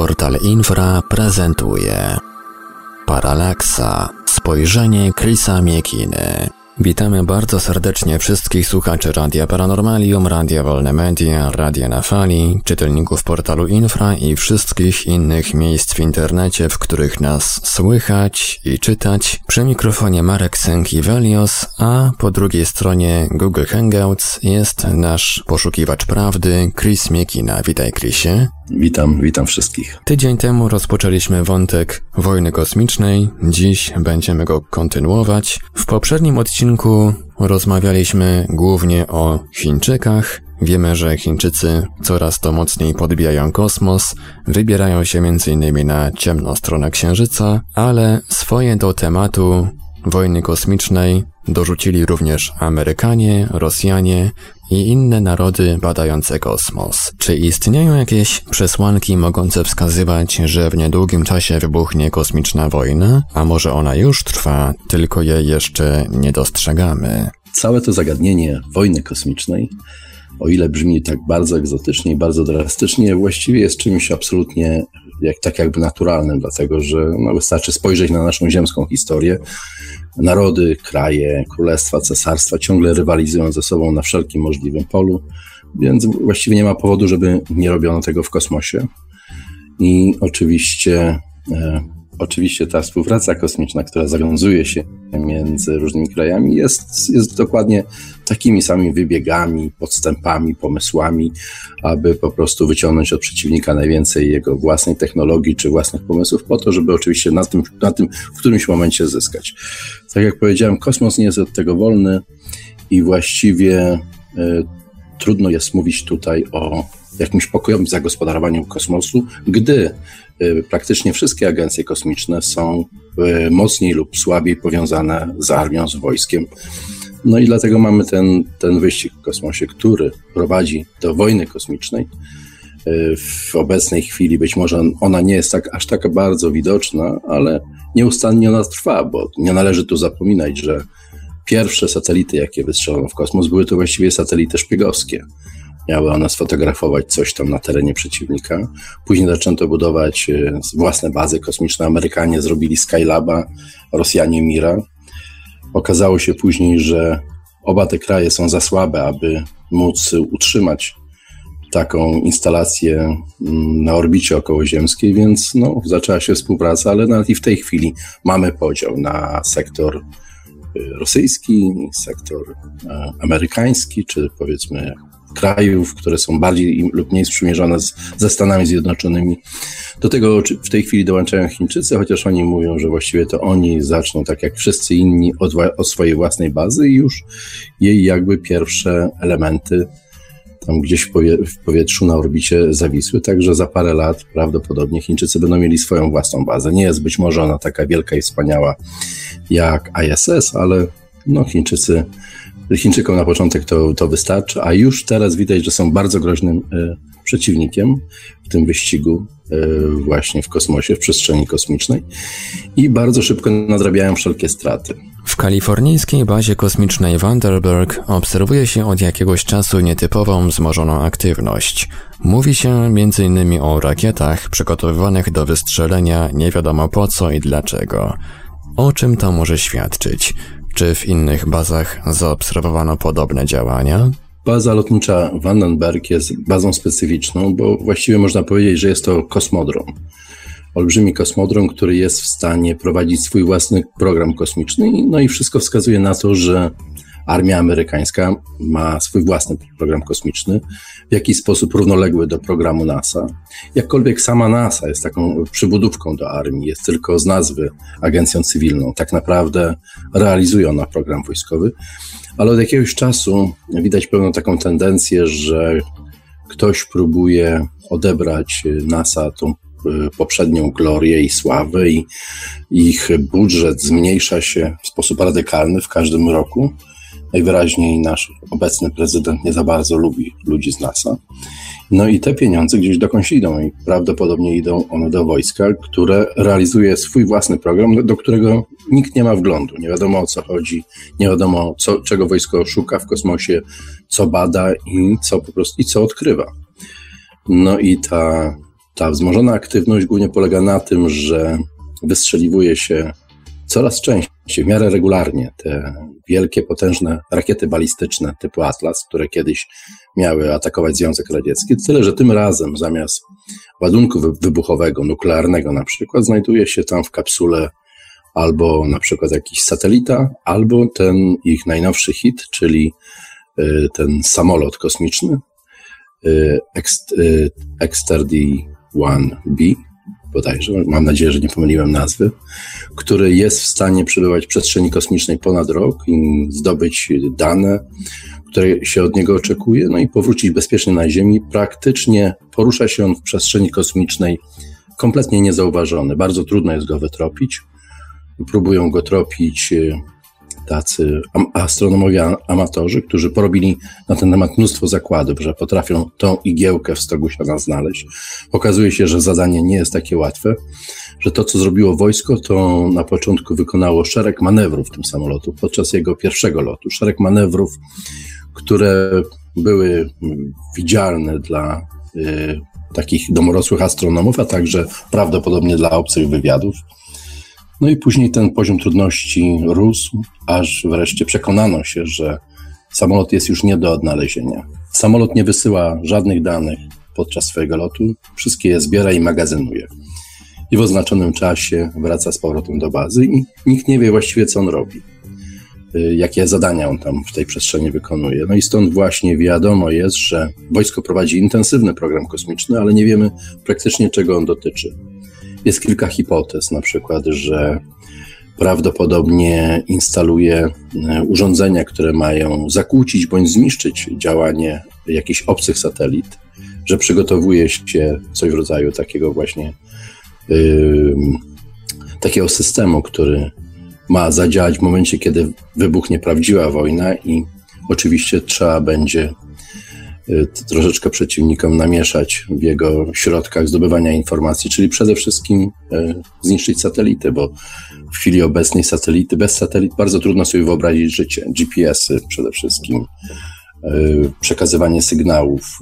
Portal Infra prezentuje Paralaksa. Spojrzenie Chrisa Miekiny. Witamy bardzo serdecznie wszystkich słuchaczy Radia Paranormalium, Radia Wolne Media, Radia na Fali, czytelników portalu Infra i wszystkich innych miejsc w internecie, w których nas słychać i czytać. Przy mikrofonie Marek Sękiewelios, a po drugiej stronie Google Hangouts jest nasz poszukiwacz prawdy, Chris Miekina. Witaj Chrisie. Witam, witam wszystkich. Tydzień temu rozpoczęliśmy wątek wojny kosmicznej, dziś będziemy go kontynuować. W poprzednim odcinku rozmawialiśmy głównie o Chińczykach. Wiemy, że Chińczycy coraz to mocniej podbijają kosmos, wybierają się m.in. na ciemną stronę Księżyca, ale swoje do tematu wojny kosmicznej dorzucili również Amerykanie, Rosjanie i inne narody badające kosmos. Czy istnieją jakieś przesłanki mogące wskazywać, że w niedługim czasie wybuchnie kosmiczna wojna? A może ona już trwa, tylko jej jeszcze nie dostrzegamy? Całe to zagadnienie wojny kosmicznej, o ile brzmi tak bardzo egzotycznie i bardzo drastycznie, właściwie jest czymś absolutnie jak, tak jakby naturalnym, dlatego że no, wystarczy spojrzeć na naszą ziemską historię. Narody, kraje, królestwa, cesarstwa ciągle rywalizują ze sobą na wszelkim możliwym polu, więc właściwie nie ma powodu, żeby nie robiono tego w kosmosie. I oczywiście e, Oczywiście ta współpraca kosmiczna, która zawiązuje się między różnymi krajami, jest, jest dokładnie takimi samymi wybiegami, podstępami, pomysłami, aby po prostu wyciągnąć od przeciwnika najwięcej jego własnej technologii czy własnych pomysłów, po to, żeby oczywiście na tym, na tym w którymś momencie zyskać. Tak jak powiedziałem, kosmos nie jest od tego wolny i właściwie y, trudno jest mówić tutaj o jakimś pokojowym zagospodarowaniu kosmosu, gdy praktycznie wszystkie agencje kosmiczne są y, mocniej lub słabiej powiązane z armią, z wojskiem. No i dlatego mamy ten, ten wyścig w kosmosie, który prowadzi do wojny kosmicznej. Y, w obecnej chwili być może ona nie jest tak, aż taka bardzo widoczna, ale nieustannie ona trwa, bo nie należy tu zapominać, że pierwsze satelity, jakie wystrzelono w kosmos, były to właściwie satelity szpiegowskie. Miały one sfotografować coś tam na terenie przeciwnika. Później zaczęto budować e, własne bazy kosmiczne. Amerykanie zrobili Skylaba, Rosjanie Mira. Okazało się później, że oba te kraje są za słabe, aby móc utrzymać taką instalację mm, na orbicie okołoziemskiej, więc no, zaczęła się współpraca, ale nawet i w tej chwili mamy podział na sektor e, rosyjski, sektor e, amerykański, czy powiedzmy krajów, które są bardziej lub mniej sprzymierzone z, ze Stanami Zjednoczonymi. Do tego w tej chwili dołączają Chińczycy, chociaż oni mówią, że właściwie to oni zaczną, tak jak wszyscy inni, od, od swojej własnej bazy i już jej jakby pierwsze elementy tam gdzieś w, powie, w powietrzu na orbicie zawisły, także za parę lat prawdopodobnie Chińczycy będą mieli swoją własną bazę. Nie jest być może ona taka wielka i wspaniała jak ISS, ale no Chińczycy Chińczykom na początek to, to wystarczy, a już teraz widać, że są bardzo groźnym e, przeciwnikiem w tym wyścigu e, właśnie w kosmosie, w przestrzeni kosmicznej i bardzo szybko nadrabiają wszelkie straty. W kalifornijskiej bazie kosmicznej Vandenberg obserwuje się od jakiegoś czasu nietypową wzmożoną aktywność. Mówi się m.in. o rakietach przygotowywanych do wystrzelenia nie wiadomo po co i dlaczego. O czym to może świadczyć? Czy w innych bazach zaobserwowano podobne działania? Baza lotnicza Vandenberg jest bazą specyficzną, bo właściwie można powiedzieć, że jest to kosmodrom. Olbrzymi kosmodrom, który jest w stanie prowadzić swój własny program kosmiczny, no i wszystko wskazuje na to, że armia amerykańska ma swój własny program kosmiczny, w jakiś sposób równoległy do programu NASA. Jakkolwiek sama NASA jest taką przybudówką do armii, jest tylko z nazwy agencją cywilną, tak naprawdę realizuje ona program wojskowy, ale od jakiegoś czasu widać pewną taką tendencję, że ktoś próbuje odebrać NASA tą e, poprzednią glorię i sławę i ich budżet zmniejsza się w sposób radykalny w każdym roku najwyraźniej nasz obecny prezydent nie za bardzo lubi ludzi z NASA. No i te pieniądze gdzieś dokądś idą i prawdopodobnie idą one do wojska, które realizuje swój własny program, do którego nikt nie ma wglądu. Nie wiadomo o co chodzi, nie wiadomo co, czego wojsko szuka w kosmosie, co bada i co po prostu i co odkrywa. No i ta ta wzmożona aktywność głównie polega na tym, że wystrzeliwuje się coraz częściej, w miarę regularnie te wielkie, potężne rakiety balistyczne typu Atlas, które kiedyś miały atakować Związek Radziecki. Tyle, że tym razem zamiast ładunku wybuchowego, nuklearnego na przykład, znajduje się tam w kapsule albo na przykład jakiś satelita, albo ten ich najnowszy hit, czyli y, ten samolot kosmiczny y, X-31B, bodajże, mam nadzieję, że nie pomyliłem nazwy, który jest w stanie przebywać w przestrzeni kosmicznej ponad rok i zdobyć dane, które się od niego oczekuje, no i powrócić bezpiecznie na Ziemi. Praktycznie porusza się on w przestrzeni kosmicznej kompletnie niezauważony. Bardzo trudno jest go wytropić. Próbują go tropić e, tacy astronomowie amatorzy, którzy porobili na ten temat mnóstwo zakładów, że potrafią tą igiełkę w stogu siana znaleźć. Okazuje się, że zadanie nie jest takie łatwe, że to, co zrobiło wojsko, to na początku wykonało szereg manewrów tym samolotu podczas jego pierwszego lotu. Szereg manewrów, które były widzialne dla y, takich domorosłych astronomów, a także prawdopodobnie dla obcych wywiadów. No i później ten poziom trudności rósł, aż wreszcie przekonano się, że samolot jest już nie do odnalezienia. Samolot nie wysyła żadnych danych podczas swojego lotu, wszystkie je zbiera i magazynuje. I w oznaczonym czasie wraca z powrotem do bazy i nikt nie wie właściwie, co on robi, y, jakie zadania on tam w tej przestrzeni wykonuje. No i stąd właśnie wiadomo jest, że wojsko prowadzi intensywny program kosmiczny, ale nie wiemy praktycznie, czego on dotyczy. Jest kilka hipotez, na przykład, że prawdopodobnie instaluje e, urządzenia, które mają zakłócić bądź zniszczyć działanie jakichś obcych satelit, że przygotowuje się coś w rodzaju takiego właśnie yy, takiego systemu, który ma zadziałać w momencie, kiedy wybuchnie prawdziwa wojna i oczywiście trzeba będzie troszeczkę przeciwnikom namieszać w jego środkach zdobywania informacji, czyli przede wszystkim y, zniszczyć satelity, bo w chwili obecnej satelity, bez satelit bardzo trudno sobie wyobrazić życie. GPS-y przede wszystkim, y, przekazywanie sygnałów,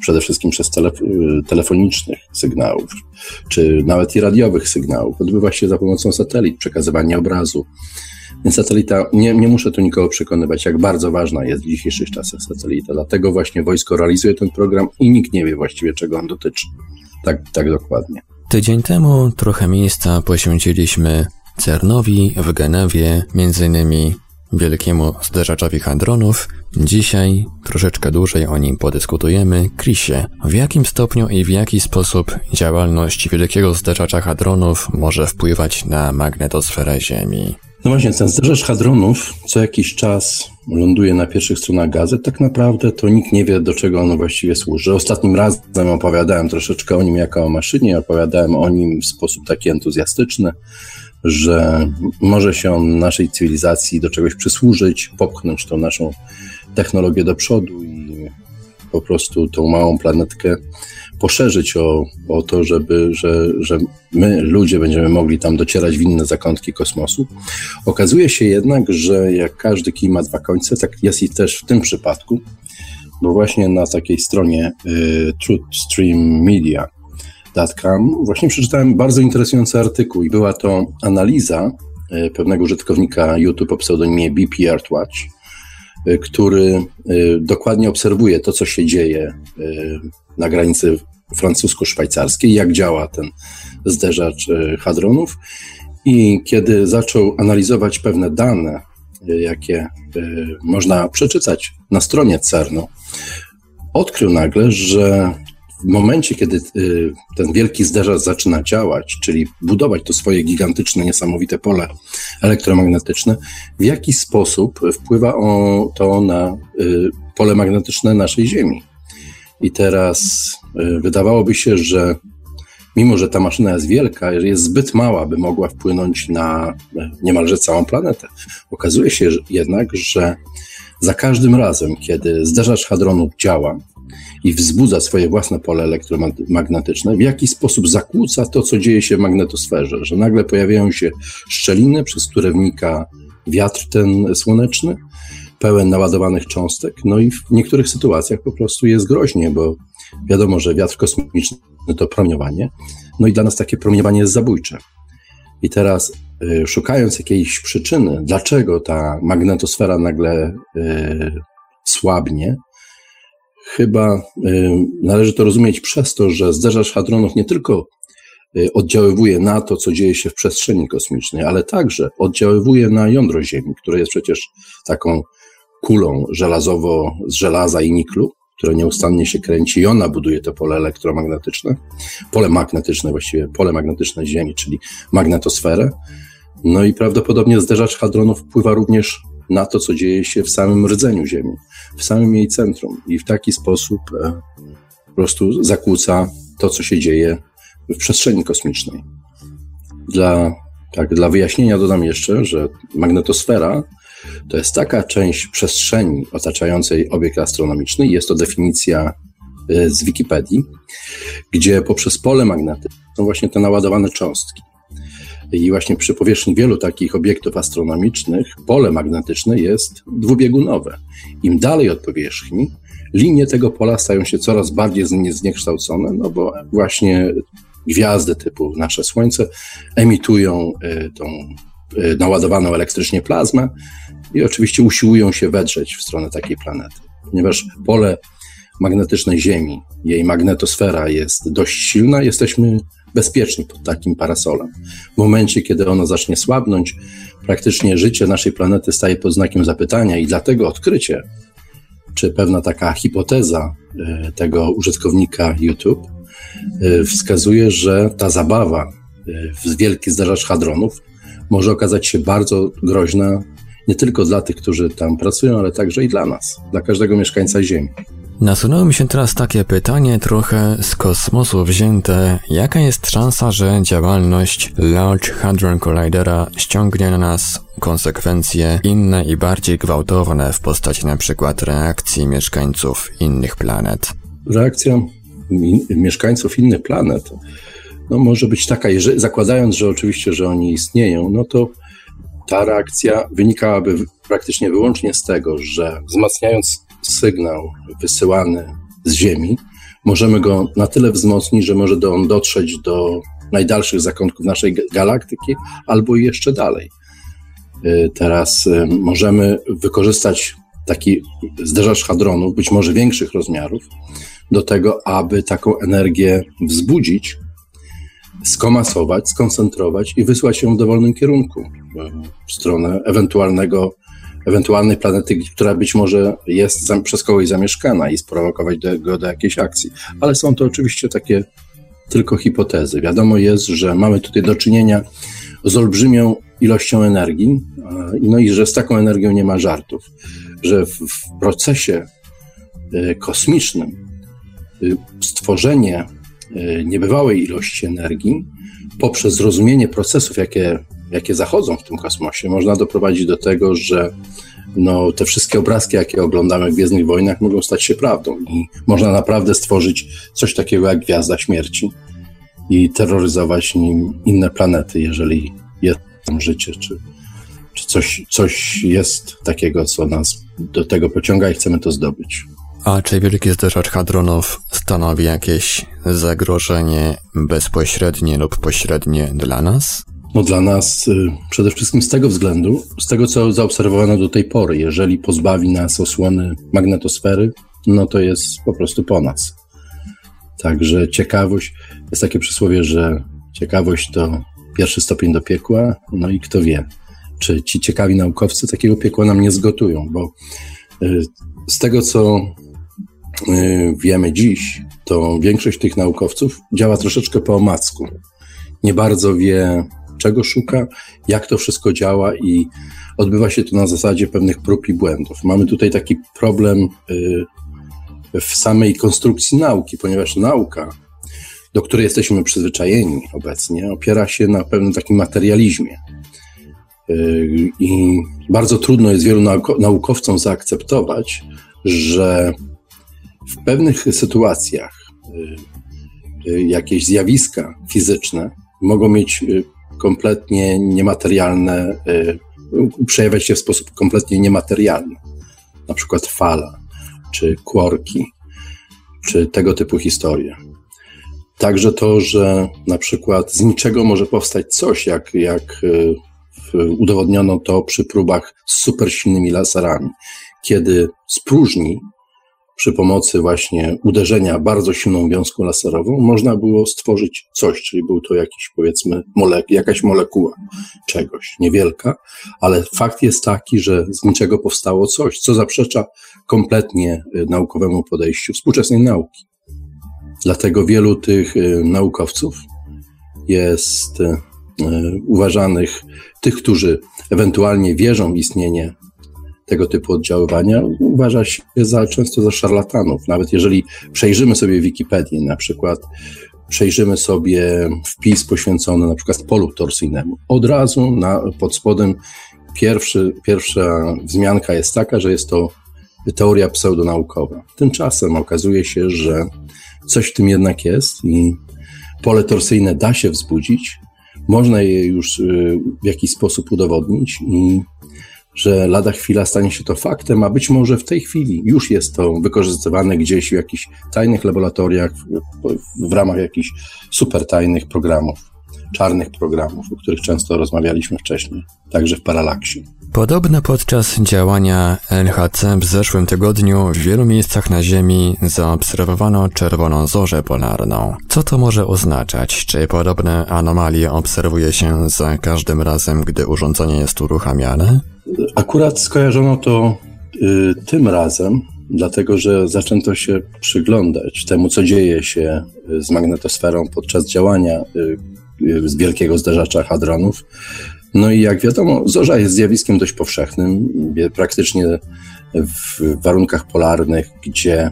przede wszystkim przez telef telefonicznych sygnałów, czy nawet i radiowych sygnałów, odbywa się za pomocą satelit, przekazywanie obrazu. Więc satelita, nie, nie muszę tu nikogo przekonywać, jak bardzo ważna jest w dzisiejszych czasach satelita. Dlatego właśnie wojsko realizuje ten program i nikt nie wie właściwie, czego on dotyczy. Tak, tak dokładnie. Tydzień temu trochę miejsca poświęciliśmy CERNowi w Genewie, między innymi wielkiemu zderzaczowi hadronów. Dzisiaj troszeczkę dłużej o nim podyskutujemy. Chrisie, w jakim stopniu i w jaki sposób działalność wielkiego zderzacza hadronów może wpływać na magnetosferę Ziemi? No właśnie, ten zderzacz hadronów co jakiś czas ląduje na pierwszych stronach gazet. Tak naprawdę to nikt nie wie, do czego ono właściwie służy. Ostatnim razem opowiadałem troszeczkę o nim jako o maszynie, opowiadałem o nim w sposób taki entuzjastyczny, że może się on naszej cywilizacji do czegoś przysłużyć, popchnąć tą naszą technologię do przodu i po prostu tą małą planetkę poszerzyć o, o to, żeby, że, że my, ludzie, będziemy mogli tam docierać w inne zakątki kosmosu. Okazuje się jednak, że jak każdy kij ma dwa końce, tak jest i też w tym przypadku, bo właśnie na takiej stronie y, truthstreammedia.com właśnie przeczytałem bardzo interesujący artykuł i była to analiza y, pewnego użytkownika YouTube o pseudonimie BP Artwatch, y, który y, dokładnie obserwuje to, co się dzieje y, na granicy francusko-szwajcarskiej, jak działa ten zderzacz e, hadronów. I kiedy zaczął analizować pewne dane, e, jakie e, można przeczytać na stronie CERN-u, odkrył nagle, że w momencie, kiedy ten wielki zderzacz zaczyna działać, czyli budować to swoje gigantyczne, niesamowite pole elektromagnetyczne, w jaki sposób wpływa to na pole magnetyczne naszej Ziemi. I teraz y, wydawałoby się, że mimo, że ta maszyna jest wielka, jest zbyt mała, by mogła wpłynąć na y, niemalże całą planetę. Okazuje się jednak, że za każdym razem, kiedy zderzacz hadronów działa i wzbudza swoje własne pole elektromagnetyczne, w jaki sposób zakłóca to, co dzieje się w magnetosferze, że nagle pojawiają się szczeliny, przez które wnika wiatr ten słoneczny, pełen naładowanych cząstek. No i w niektórych sytuacjach po prostu jest groźnie, bo wiadomo, że wiatr kosmiczny to promieniowanie. No i dla nas takie promieniowanie jest zabójcze. I teraz y, szukając jakiejś przyczyny, dlaczego ta magnetosfera nagle y, słabnie, chyba y, należy to rozumieć przez to, że zderzacz hadronów nie tylko y, oddziaływuje na to, co dzieje się w przestrzeni kosmicznej, ale także oddziaływuje na jądro Ziemi, które jest przecież taką kulą żelazowo z żelaza i niklu, które nieustannie się kręci i ona buduje to pole elektromagnetyczne, pole magnetyczne właściwie, pole magnetyczne Ziemi, czyli magnetosferę. No i prawdopodobnie zderzacz hadronów wpływa również na to, co dzieje się w samym rdzeniu Ziemi, w samym jej centrum i w taki sposób e, po prostu zakłóca to, co się dzieje w przestrzeni kosmicznej. Dla, tak, dla wyjaśnienia dodam jeszcze, że magnetosfera to jest taka część przestrzeni otaczającej obiekt astronomiczny, jest to definicja e, z Wikipedii, gdzie poprzez pole magnetyczne są właśnie te naładowane cząstki. I właśnie przy powierzchni wielu takich obiektów astronomicznych pole magnetyczne jest dwubiegunowe. Im dalej od powierzchni, linie tego pola stają się coraz bardziej zniekształcone, no bo właśnie gwiazdy typu nasze Słońce emitują e, tą naładowaną elektrycznie plazmę i oczywiście usiłują się wedrzeć w stronę takiej planety. Ponieważ pole magnetyczne Ziemi, jej magnetosfera jest dość silna, jesteśmy bezpieczni pod takim parasolem. W momencie, kiedy ono zacznie słabnąć, praktycznie życie naszej planety staje pod znakiem zapytania i dlatego odkrycie, czy pewna taka hipoteza e, tego użytkownika YouTube e, wskazuje, że ta zabawa w wielki zderzacz hadronów może okazać się bardzo groźna nie tylko dla tych, którzy tam pracują, ale także i dla nas, dla każdego mieszkańca Ziemi. Nasunęło mi się teraz takie pytanie trochę z kosmosu wzięte. Jaka jest szansa, że działalność Large Hadron Collidera ściągnie na nas konsekwencje inne i bardziej gwałtowne w postaci na przykład reakcji mieszkańców innych planet? Reakcja mieszkańców innych planet no może być taka, jeżeli, zakładając, że oczywiście, że oni istnieją, no to ta reakcja wynikałaby praktycznie wyłącznie z tego, że wzmacniając sygnał wysyłany z Ziemi, możemy go na tyle wzmocnić, że może on dotrzeć do najdalszych zakątków naszej galaktyki albo jeszcze dalej. Y, teraz y, możemy wykorzystać taki zderzacz hadronów, być może większych rozmiarów, do tego, aby taką energię wzbudzić, skomasować, skoncentrować i wysłać ją w dowolnym kierunku w stronę ewentualnego ewentualnej planety, która być może jest przez kogoś zamieszkana i sprowokować do, go do jakiejś akcji. Ale są to oczywiście takie tylko hipotezy. Wiadomo jest, że mamy tutaj do czynienia z olbrzymią ilością energii, no i że z taką energią nie ma żartów, że w, w procesie y, kosmicznym y, stworzenie niebywałej ilości energii poprzez zrozumienie procesów, jakie jakie zachodzą w tym kosmosie, można doprowadzić do tego, że no, te wszystkie obrazki, jakie oglądamy w Gwiezdnych Wojnach, mogą stać się prawdą i można naprawdę stworzyć coś takiego jak Gwiazda Śmierci i terroryzować nim inne planety, jeżeli jest tam życie, czy, czy coś, coś jest takiego, co nas do tego pociąga i chcemy to zdobyć. A czy Wielki Zderzacz Hadronów stanowi jakieś zagrożenie bezpośrednie lub pośrednie dla nas? No dla nas y, przede wszystkim z tego względu, z tego co zaobserwowano do tej pory, jeżeli pozbawi nas osłony magnetosfery, no to jest po prostu po nas. Także ciekawość, jest takie przysłowie, że ciekawość to pierwszy stopień do piekła, no i kto wie, czy ci ciekawi naukowcy takiego piekła nam nie zgotują, bo y, z tego co wiemy dziś, to większość tych naukowców działa troszeczkę po omacku. Nie bardzo wie, czego szuka, jak to wszystko działa i odbywa się to na zasadzie pewnych prób i błędów. Mamy tutaj taki problem y, w samej konstrukcji nauki, ponieważ nauka, do której jesteśmy przyzwyczajeni obecnie, opiera się na pewnym takim materializmie. Y, I bardzo trudno jest wielu naukowcom zaakceptować, że w pewnych sytuacjach y, jakieś zjawiska fizyczne mogą mieć kompletnie niematerialne, y, przejawiać się w sposób kompletnie niematerialny. Na przykład fala, czy kworki, czy tego typu historie. Także to, że na przykład z niczego może powstać coś, jak, jak udowodniono to przy próbach z super silnymi laserami, kiedy z próżni przy pomocy właśnie uderzenia bardzo silną wiązką laserową można było stworzyć coś, czyli był to jakiś powiedzmy molek, jakaś molekuła czegoś, niewielka, ale fakt jest taki, że z niczego powstało coś, co zaprzecza kompletnie y, naukowemu podejściu współczesnej nauki. Dlatego wielu tych y, naukowców jest y, uważanych, tych, którzy ewentualnie wierzą w istnienie tego typu oddziaływania uważa się za często za szarlatanów. Nawet jeżeli przejrzymy sobie Wikipedię, na przykład przejrzymy sobie wpis poświęcony na przykład polu torsyjnemu, od razu na, pod spodem pierwszy, pierwsza wzmianka jest taka, że jest to teoria pseudonaukowa. Tymczasem okazuje się, że coś w tym jednak jest i pole torsyjne da się wzbudzić, można je już y, w jakiś sposób udowodnić i że lada chwila stanie się to faktem, a być może w tej chwili już jest to wykorzystywane gdzieś w jakichś tajnych laboratoriach, w, w ramach jakichś super tajnych programów, czarnych programów, o których często rozmawialiśmy wcześniej, także w paralaksie. Podobno podczas działania LHC w zeszłym tygodniu w wielu miejscach na Ziemi zaobserwowano czerwoną zorzę polarną. Co to może oznaczać? Czy podobne anomalie obserwuje się za każdym razem, gdy urządzenie jest uruchamiane? Akurat skojarzono to y, tym razem, dlatego że zaczęto się przyglądać temu, co dzieje się y, z magnetosferą podczas działania y, y, z wielkiego zderzacza hadronów. No i jak wiadomo, zorza jest zjawiskiem dość powszechnym. Praktycznie w warunkach polarnych, gdzie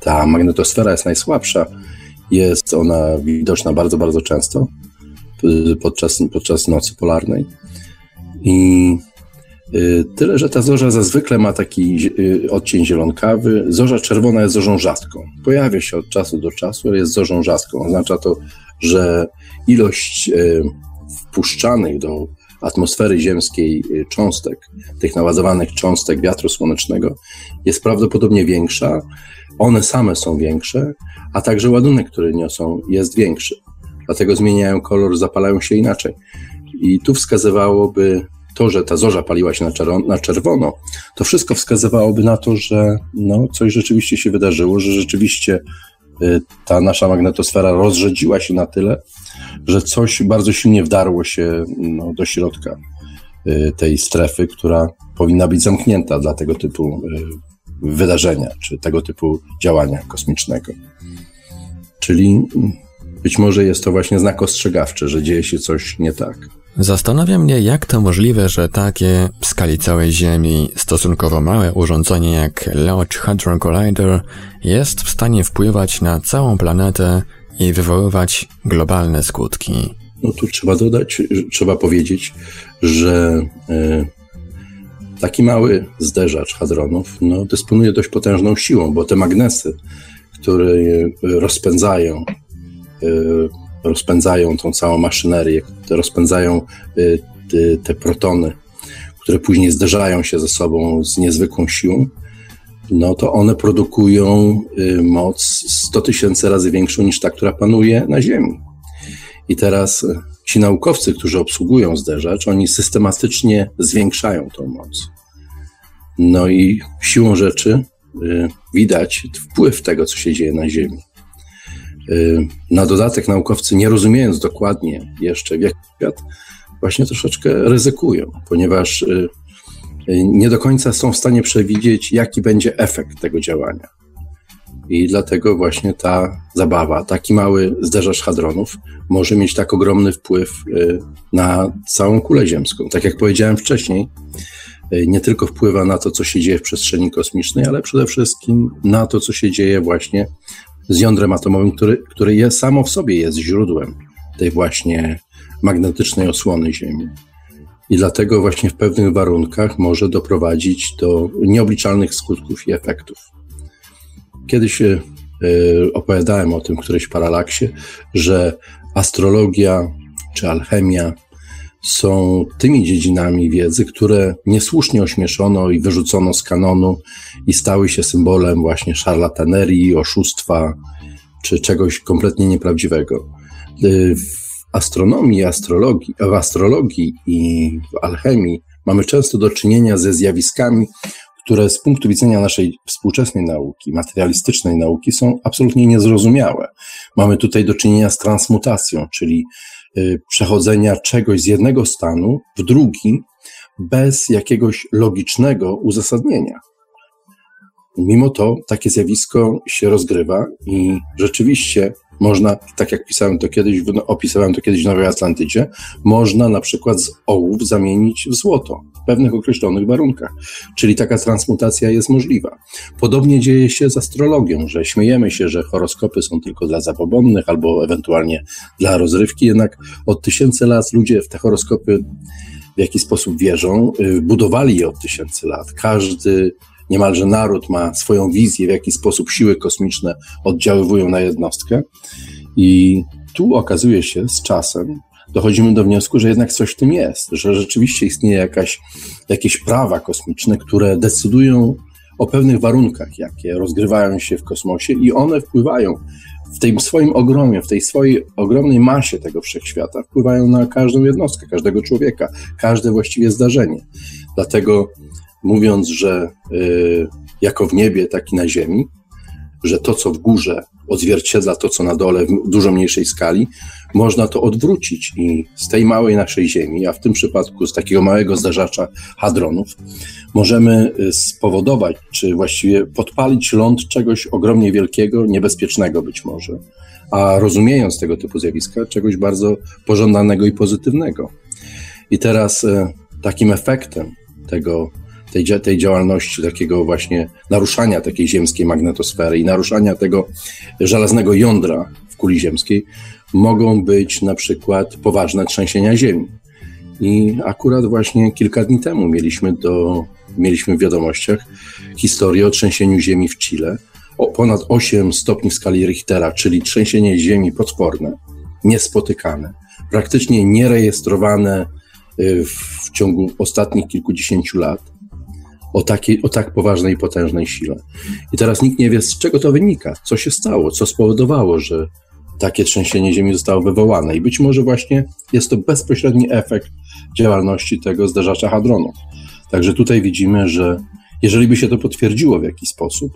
ta magnetosfera jest najsłabsza, jest ona widoczna bardzo, bardzo często podczas, podczas nocy polarnej. I Y, tyle, że ta zorza zazwykle ma taki y, odcień zielonkawy. Zorza czerwona jest zorzą rzadką. Pojawia się od czasu do czasu, ale jest zorzą rzadką. Oznacza to, że ilość y, wpuszczanych do atmosfery ziemskiej cząstek, tych naładowanych cząstek wiatru słonecznego jest prawdopodobnie większa. One same są większe, a także ładunek, który niosą, jest większy. Dlatego zmieniają kolor, zapalają się inaczej. I tu wskazywałoby to, że ta zorza paliła się na, czerwono, to wszystko wskazywałoby na to, że no, coś rzeczywiście się wydarzyło, że rzeczywiście y, ta nasza magnetosfera rozrzedziła się na tyle, że coś bardzo silnie wdarło się no, do środka y, tej strefy, która powinna być zamknięta dla tego typu y, wydarzenia, czy tego typu działania kosmicznego. Czyli być może jest to właśnie znak ostrzegawczy, że dzieje się coś nie tak. Zastanawia mnie, jak to możliwe, że takie w skali całej Ziemi stosunkowo małe urządzenie jak Large Hadron Collider jest w stanie wpływać na całą planetę i wywoływać globalne skutki. No tu trzeba dodać, trzeba powiedzieć, że e, taki mały zderzacz hadronów no, dysponuje dość potężną siłą, bo te magnesy, które rozpędzają e, rozpędzają tą całą maszynerię, rozpędzają y, te protony, które później zderzają się ze sobą z niezwykłą siłą, no to one produkują y, moc 100 tysięcy razy większą niż ta, która panuje na Ziemi. I teraz y, ci naukowcy, którzy obsługują zderzacz, oni systematycznie zwiększają tą moc. No i siłą rzeczy widać wpływ tego, co się dzieje na Ziemi. Y, na dodatek naukowcy, nie rozumiejąc dokładnie jeszcze w jaki świat, właśnie troszeczkę ryzykują, ponieważ y, y, nie do końca są w stanie przewidzieć, jaki będzie efekt tego działania. I dlatego właśnie ta zabawa, taki mały zderzacz hadronów może mieć tak ogromny wpływ na całą kulę ziemską. Tak jak powiedziałem wcześniej, nie tylko wpływa na to, co się dzieje w przestrzeni kosmicznej, ale przede wszystkim na to, co się dzieje właśnie z jądrem atomowym, który, który jest, samo w sobie jest źródłem tej właśnie magnetycznej osłony Ziemi. I dlatego właśnie w pewnych warunkach może doprowadzić do nieobliczalnych skutków i efektów. Kiedyś y, opowiadałem o tym w którejś paralaksie, że astrologia czy alchemia są tymi dziedzinami wiedzy, które niesłusznie ośmieszono i wyrzucono z kanonu i stały się symbolem właśnie szarlatanerii, oszustwa czy czegoś kompletnie nieprawdziwego. Y, w astronomii, astrologii, w astrologii i w alchemii mamy często do czynienia ze zjawiskami, które z punktu widzenia naszej współczesnej nauki, materialistycznej nauki, są absolutnie niezrozumiałe. Mamy tutaj do czynienia z transmutacją, czyli przechodzenia czegoś z jednego stanu w drugi bez jakiegoś logicznego uzasadnienia. Mimo to takie zjawisko się rozgrywa i rzeczywiście można, tak jak pisałem to kiedyś, opisałem to kiedyś w Nowej Atlantydzie, można na przykład z ołów zamienić w złoto w pewnych określonych warunkach. Czyli taka transmutacja jest możliwa. Podobnie dzieje się z astrologią, że śmiejemy się, że horoskopy są tylko dla zabobonnych albo ewentualnie dla rozrywki, jednak od tysięcy lat ludzie w te horoskopy w jaki sposób wierzą, y, budowali je od tysięcy lat. Każdy niemalże naród ma swoją wizję, w jaki sposób siły kosmiczne oddziaływują na jednostkę. I tu okazuje się z czasem, dochodzimy do wniosku, że jednak coś w tym jest, że rzeczywiście istnieje jakaś, jakieś prawa kosmiczne, które decydują o pewnych warunkach, jakie rozgrywają się w kosmosie i one wpływają w tym swoim ogromie, w tej swojej ogromnej masie tego wszechświata, wpływają na każdą jednostkę, każdego człowieka, każde właściwie zdarzenie. Dlatego mówiąc, że y, jako w niebie, tak i na ziemi, że to, co w górze odzwierciedla to, co na dole w dużo mniejszej skali, można to odwrócić i z tej małej naszej Ziemi, a w tym przypadku z takiego małego zdarzacza hadronów, możemy y, spowodować, czy właściwie podpalić ląd czegoś ogromnie wielkiego, niebezpiecznego być może, a rozumiejąc tego typu zjawiska, czegoś bardzo pożądanego i pozytywnego. I teraz y, takim efektem tego tej, tej działalności, takiego właśnie naruszania takiej ziemskiej magnetosfery i naruszania tego żelaznego jądra w kuli ziemskiej, mogą być na przykład poważne trzęsienia ziemi. I akurat właśnie kilka dni temu mieliśmy, do, mieliśmy w wiadomościach historię o trzęsieniu ziemi w Chile o ponad 8 stopni w skali Richtera, czyli trzęsienie ziemi potworne, niespotykane, praktycznie nierejestrowane y, w ciągu ostatnich kilkudziesięciu lat o, takiej, o tak poważnej i potężnej sile. I teraz nikt nie wie, z czego to wynika, co się stało, co spowodowało, że takie trzęsienie ziemi zostało wywołane. I być może właśnie jest to bezpośredni efekt działalności tego zderzacza hadronów. Także tutaj widzimy, że jeżeli by się to potwierdziło w jakiś sposób,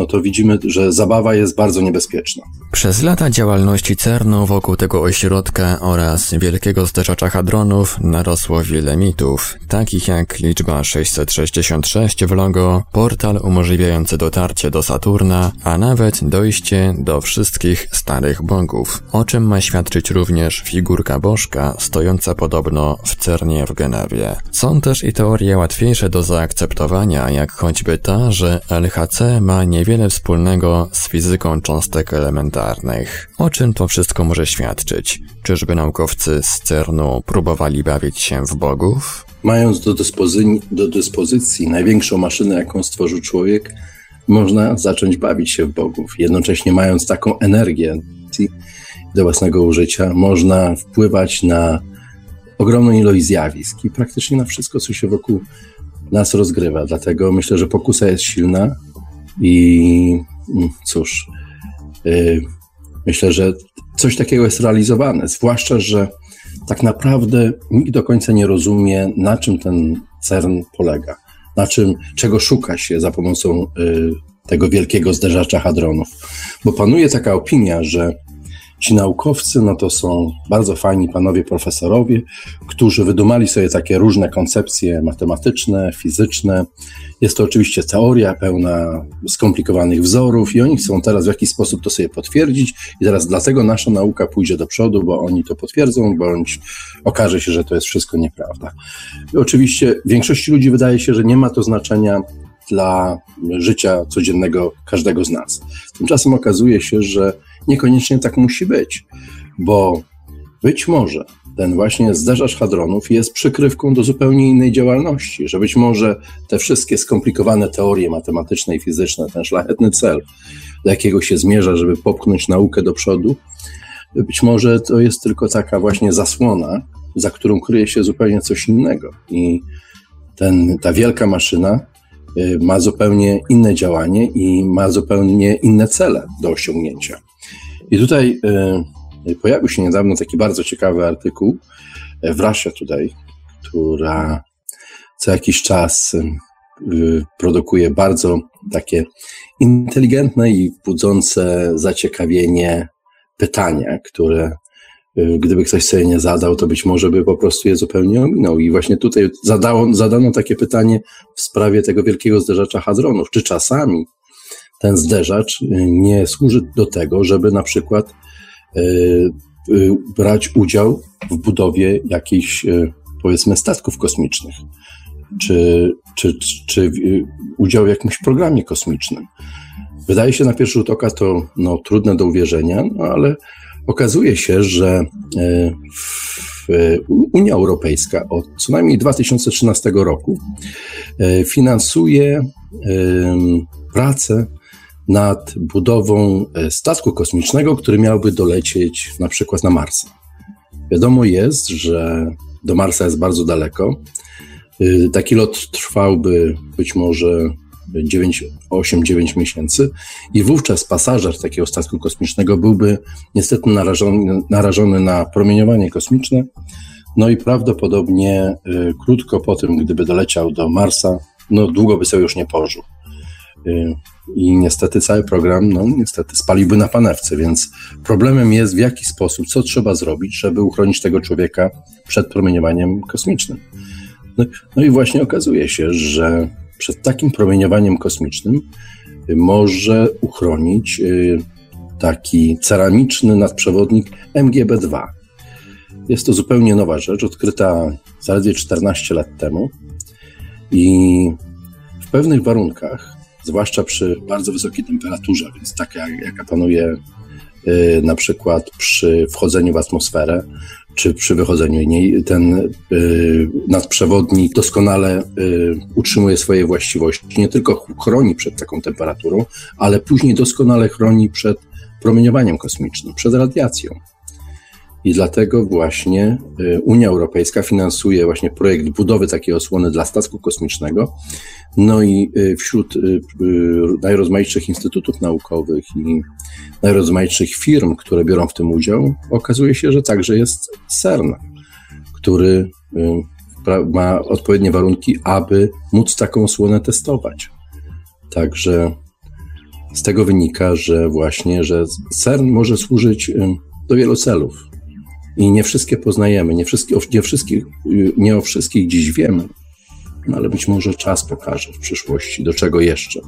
no to widzimy, że zabawa jest bardzo niebezpieczna. Przez lata działalności CERN-u wokół tego ośrodka oraz wielkiego zderzacza hadronów narosło wiele mitów, takich jak liczba 666 w logo, portal umożliwiający dotarcie do Saturna, a nawet dojście do wszystkich starych bogów, o czym ma świadczyć również figurka bożka stojąca podobno w CERNie w Genewie. Są też i teorie łatwiejsze do zaakceptowania, jak choćby ta, że LHC ma nie niewiele wspólnego z fizyką cząstek elementarnych. O czym to wszystko może świadczyć? Czyżby naukowcy z CERN-u próbowali bawić się w bogów? Mając do, dyspozy- do dyspozycji największą maszynę, jaką stworzył człowiek, można zacząć bawić się w bogów. Jednocześnie mając taką energię do własnego użycia, można wpływać na ogromną ilość zjawisk i praktycznie na wszystko, co się wokół nas rozgrywa. Dlatego myślę, że pokusa jest silna, i mm, cóż, y, myślę, że coś takiego jest realizowane, zwłaszcza, że tak naprawdę nikt do końca nie rozumie, na czym ten CERN polega, na czym, czego szuka się za pomocą y, tego wielkiego zderzacza hadronów. Bo panuje taka opinia, że Ci naukowcy, no to są bardzo fajni panowie profesorowie, którzy wydumali sobie takie różne koncepcje matematyczne, fizyczne. Jest to oczywiście teoria pełna skomplikowanych wzorów i oni chcą teraz w jakiś sposób to sobie potwierdzić i teraz dlatego nasza nauka pójdzie do przodu, bo oni to potwierdzą, bądź okaże się, że to jest wszystko nieprawda. I oczywiście większości ludzi wydaje się, że nie ma to znaczenia dla życia codziennego każdego z nas. Tymczasem okazuje się, że niekoniecznie tak musi być, bo być może ten właśnie zderzacz hadronów jest przykrywką do zupełnie innej działalności, że być może te wszystkie skomplikowane teorie matematyczne i fizyczne, ten szlachetny cel, do jakiego się zmierza, żeby popchnąć naukę do przodu, być może to jest tylko taka właśnie zasłona, za którą kryje się zupełnie coś innego. I ten, ta wielka maszyna ma zupełnie inne działanie i ma zupełnie inne cele do osiągnięcia. I tutaj y, pojawił się niedawno taki bardzo ciekawy artykuł w Russia Today, która co jakiś czas y, produkuje bardzo takie inteligentne i budzące zaciekawienie pytania, które y, gdyby ktoś sobie nie zadał, to być może by po prostu je zupełnie ominął. I właśnie tutaj zadało, zadano takie pytanie w sprawie tego wielkiego zderzacza hadronów. Czy czasami ten zderzacz y, nie służy do tego, żeby na przykład brać udział w budowie jakichś powiedzmy statków kosmicznych, czy, czy, czy udział w jakimś programie kosmicznym. Wydaje się na pierwszy rzut oka to no, trudne do uwierzenia, no, ale okazuje się, że e, Unia Europejska od co najmniej 2013 roku e, finansuje pracę nad budową e, statku kosmicznego, który miałby dolecieć na przykład na Marsa. Wiadomo jest, że do Marsa jest bardzo daleko. Taki lot trwałby być może 8-9 miesięcy i wówczas pasażer takiego statku kosmicznego byłby niestety narażony, narażony na promieniowanie kosmiczne, no i prawdopodobnie y, krótko po tym, gdyby doleciał do Marsa, no długo by sobie już nie pożył. Y, I niestety cały program, no niestety spaliłby na panewce, więc problemem jest w jaki sposób, co trzeba zrobić, żeby uchronić tego człowieka przed promieniowaniem kosmicznym. No, no i właśnie okazuje się, że przed takim promieniowaniem kosmicznym może uchronić y, taki ceramiczny nadprzewodnik MGB2. Jest to zupełnie nowa rzecz, odkryta zaledwie 14 lat temu i w pewnych warunkach zwłaszcza przy bardzo wysokiej temperaturze, więc taka jaka panuje y, na przykład przy wchodzeniu w atmosferę, czy przy wychodzeniu niej, ten y, nadprzewodnik doskonale y, utrzymuje swoje właściwości. Nie tylko chroni przed taką temperaturą, ale później doskonale chroni przed promieniowaniem kosmicznym, przed radiacją. I dlatego właśnie y, Unia Europejska finansuje właśnie projekt budowy takiej osłony dla statku kosmicznego. No i y, wśród y, najrozmaitszych instytutów naukowych i najrozmaitszych firm, które biorą w tym udział, okazuje się, że także jest CERN, który ma odpowiednie warunki, aby móc taką osłonę testować. Także z tego wynika, że właśnie, że CERN może służyć do wielu celów i nie wszystkie poznajemy, nie, wszystkie, nie, wszystkich, nie o wszystkich dziś wiemy, no ale być może czas pokaże w przyszłości, do czego jeszcze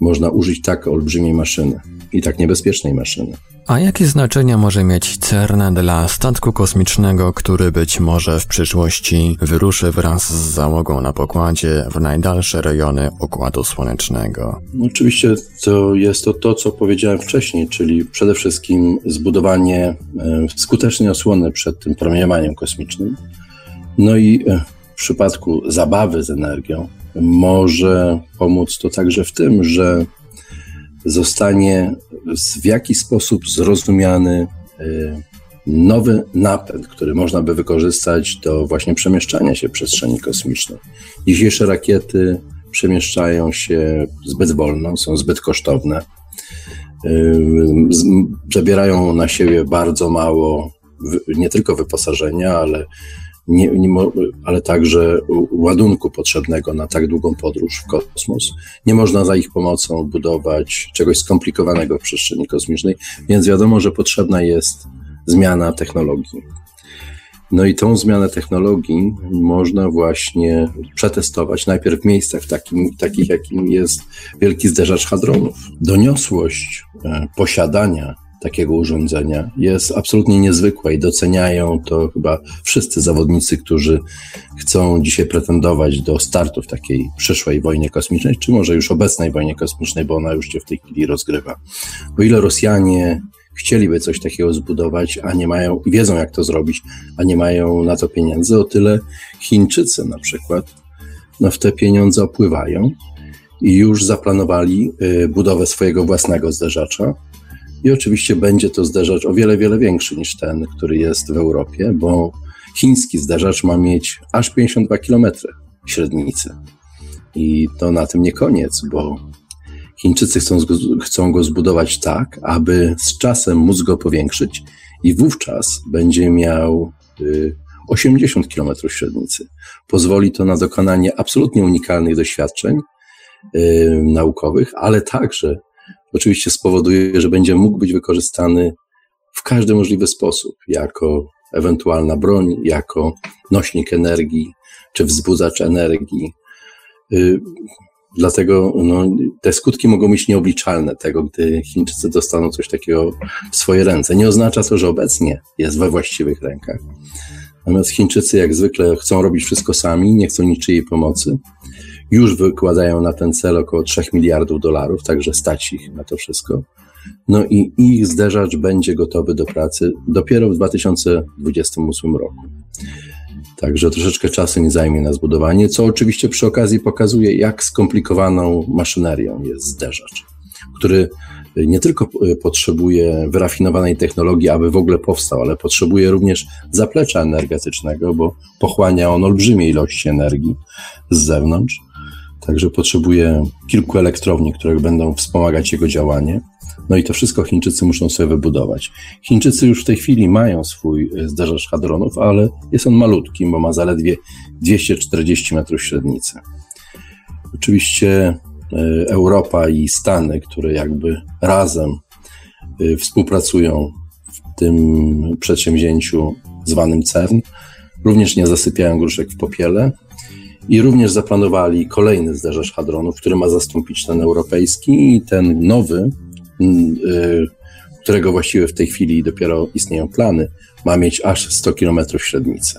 można użyć tak olbrzymiej maszyny i tak niebezpiecznej maszyny. A jakie znaczenie może mieć CERN dla statku kosmicznego, który być może w przyszłości wyruszy wraz z załogą na pokładzie w najdalsze rejony Układu Słonecznego? Oczywiście to jest to to, co powiedziałem wcześniej, czyli przede wszystkim zbudowanie e, skutecznej osłony przed tym promieniowaniem kosmicznym. No i e, w przypadku zabawy z energią może pomóc to także w tym, że zostanie w jakiś sposób zrozumiany y, nowy napęd, który można by wykorzystać do właśnie przemieszczania się przestrzeni kosmicznej. Dzisiejsze rakiety przemieszczają się zbyt wolno, są zbyt kosztowne, y, zabierają na siebie bardzo mało nie tylko wyposażenia, ale nie, nie, ale także ładunku potrzebnego na tak długą podróż w kosmos. Nie można za ich pomocą budować czegoś skomplikowanego w przestrzeni kosmicznej, więc wiadomo, że potrzebna jest zmiana technologii. No i tą zmianę technologii można właśnie przetestować najpierw w miejscach takim, takich, jakim jest wielki zderzacz hadronów. Doniosłość e, posiadania takiego urządzenia jest absolutnie niezwykła i doceniają to chyba wszyscy zawodnicy, którzy chcą dzisiaj pretendować do startu w takiej przyszłej wojnie kosmicznej, czy może już obecnej wojnie kosmicznej, bo ona już się w tej chwili rozgrywa. O ile Rosjanie chcieliby coś takiego zbudować, a nie mają wiedzą, jak to zrobić, a nie mają na to pieniędzy, o tyle Chińczycy na przykład no, w te pieniądze opływają i już zaplanowali y, budowę swojego własnego zderzacza, i oczywiście będzie to zderzacz o wiele, wiele większy niż ten, który jest w Europie, bo chiński zderzacz ma mieć aż 52 km średnicy. I to na tym nie koniec, bo Chińczycy chcą, chcą go zbudować tak, aby z czasem móc go powiększyć i wówczas będzie miał 80 y, km średnicy. Pozwoli to na dokonanie absolutnie unikalnych doświadczeń y, naukowych, ale także oczywiście spowoduje, że będzie mógł być wykorzystany w każdy możliwy sposób, jako ewentualna broń, jako nośnik energii, czy wzbudzacz energii. Y, dlatego no, te skutki mogą być nieobliczalne tego, gdy Chińczycy dostaną coś takiego w swoje ręce. Nie oznacza to, że obecnie jest we właściwych rękach. Natomiast Chińczycy jak zwykle chcą robić wszystko sami, nie chcą niczyjej pomocy. Już wykładają na ten cel około 3 miliardów dolarów, także stać ich na to wszystko. No i ich zderzacz będzie gotowy do pracy dopiero w 2028 roku. Także troszeczkę czasu nie zajmie na zbudowanie, co oczywiście przy okazji pokazuje, jak skomplikowaną maszynerią jest zderzacz, który nie tylko potrzebuje wyrafinowanej technologii, aby w ogóle powstał, ale potrzebuje również zaplecza energetycznego, bo pochłania on olbrzymie ilości energii z zewnątrz. Także potrzebuje kilku elektrowni, które będą wspomagać jego działanie. No i to wszystko Chińczycy muszą sobie wybudować. Chińczycy już w tej chwili mają swój e, zderzacz hadronów, ale jest on malutki, bo ma zaledwie 240 metrów średnicy. Oczywiście e, Europa i Stany, które jakby razem e, współpracują w tym przedsięwzięciu zwanym CERN, również nie zasypiają gruszek w popiele i również zaplanowali kolejny zderzacz hadronów, który ma zastąpić ten europejski i ten nowy Mm, y, którego właściwie w tej chwili dopiero istnieją plany, ma mieć aż 100 km średnicy.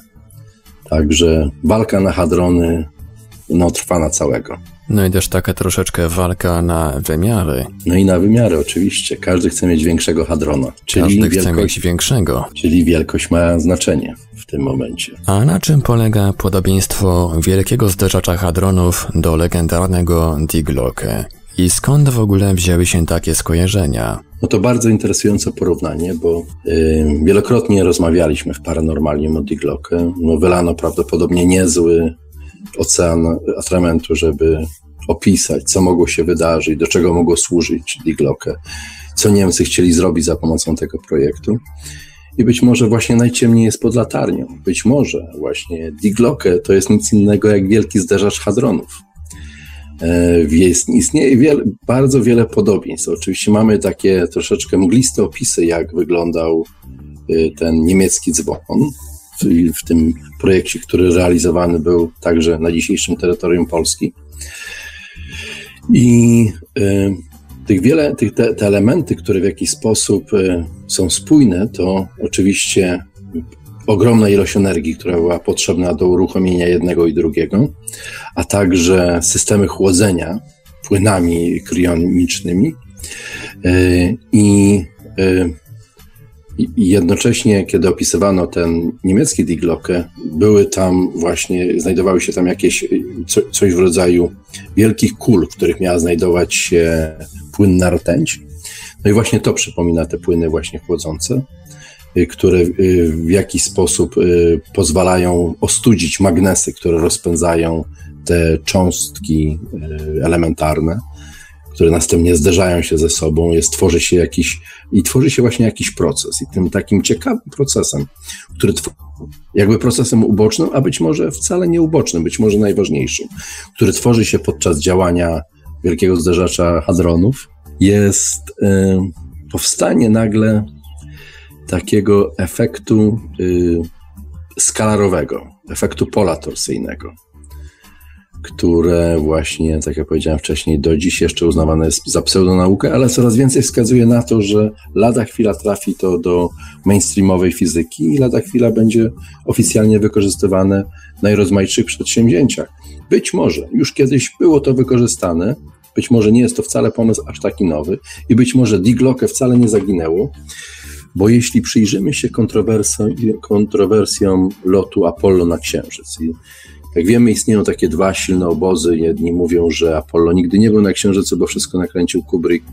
Także walka na hadrony no, trwa na całego. No i też taka troszeczkę walka na wymiary. No i na wymiary oczywiście. Każdy chce mieć większego hadrona. Czyli Każdy wielkość, chce mieć większego. Czyli wielkość ma znaczenie w tym momencie. A na czym polega podobieństwo wielkiego zderzacza hadronów do legendarnego Diglocke? I skąd w ogóle wzięły się takie skojarzenia? No to bardzo interesujące porównanie, bo yy, wielokrotnie rozmawialiśmy w Paranormalium o Diglocke. No wylano prawdopodobnie niezły ocean atramentu, żeby opisać, co mogło się wydarzyć, do czego mogło służyć Diglocke, co Niemcy chcieli zrobić za pomocą tego projektu. I być może właśnie najciemniej jest pod latarnią. Być może właśnie Diglocke to jest nic innego jak wielki zderzacz hadronów. E, jest, istnieje wiele, bardzo wiele podobieństw. Oczywiście mamy takie troszeczkę mgliste opisy, jak wyglądał e, ten niemiecki dzwon w, w tym projekcie, który realizowany był także na dzisiejszym terytorium Polski. I y, tych wiele, tych te, te, elementy, które w jakiś sposób y, są spójne, to oczywiście ogromna ilość energii, która była potrzebna do uruchomienia jednego i drugiego, a także systemy chłodzenia płynami kryonicznymi e, i, e, i jednocześnie, kiedy opisywano ten niemiecki Diglocke, były tam właśnie, znajdowały się tam jakieś co, coś w rodzaju wielkich kul, w których miała znajdować się płynna rtęć. No i właśnie to przypomina te płyny właśnie chłodzące. Y, które y, w jakiś sposób y, pozwalają ostudzić magnesy, które rozpędzają te cząstki elementarne, które następnie zderzają się ze sobą, jest, tworzy się jakiś, i tworzy się właśnie jakiś proces. I tym takim ciekawym procesem, który jakby procesem ubocznym, a być może wcale nie ubocznym, być może najważniejszym, który tworzy się podczas działania wielkiego zderzacza hadronów, jest y, powstanie nagle takiego efektu y, skalarowego, efektu pola torsyjnego, które właśnie, tak jak powiedziałem wcześniej, do dziś jeszcze uznawane jest za pseudonaukę, ale coraz więcej wskazuje na to, że lada chwila trafi to do mainstreamowej fizyki i lada chwila będzie oficjalnie wykorzystywane w najrozmaitszych przedsięwzięciach. Być może już kiedyś było to wykorzystane, być może nie jest to wcale pomysł aż taki nowy i być może Diglocke wcale nie zaginęło, bo jeśli przyjrzymy się kontrowersjom lotu Apollo na Księżyc, i jak wiemy, istnieją takie dwa silne obozy. Jedni mówią, że Apollo nigdy nie był na Księżycu, bo wszystko nakręcił Kubrick.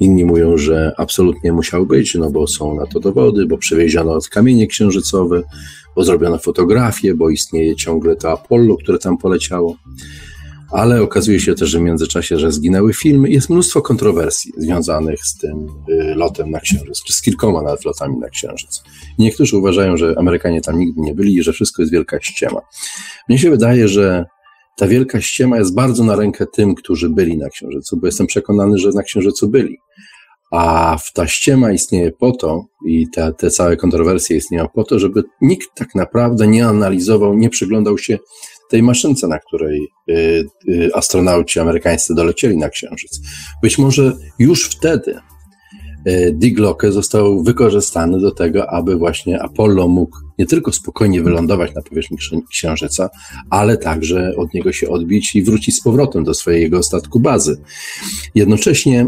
Inni mówią, że absolutnie musiał być, no bo są na to dowody, bo przywieziono kamienie księżycowe, bo zrobiono fotografie, bo istnieje ciągle to Apollo, które tam poleciało. Ale okazuje się też, że w międzyczasie, że zginęły filmy. Jest mnóstwo kontrowersji związanych z tym y, lotem na Księżyc, czy z kilkoma nawet lotami na Księżyc. Niektórzy uważają, że Amerykanie tam nigdy nie byli i że wszystko jest wielka ściema. Mnie się wydaje, że ta wielka ściema jest bardzo na rękę tym, którzy byli na Księżycu, bo jestem przekonany, że na Księżycu byli. A ta ściema istnieje po to i te, te całe kontrowersje istnieją po to, żeby nikt tak naprawdę nie analizował, nie przyglądał się tej maszynce, na której y, y, astronauci amerykańscy dolecieli na Księżyc. Być może już wtedy y, Diglocke został wykorzystany do tego, aby właśnie Apollo mógł nie tylko spokojnie wylądować na powierzchni Księżyca, ale także od niego się odbić i wrócić z powrotem do swojego statku bazy. Jednocześnie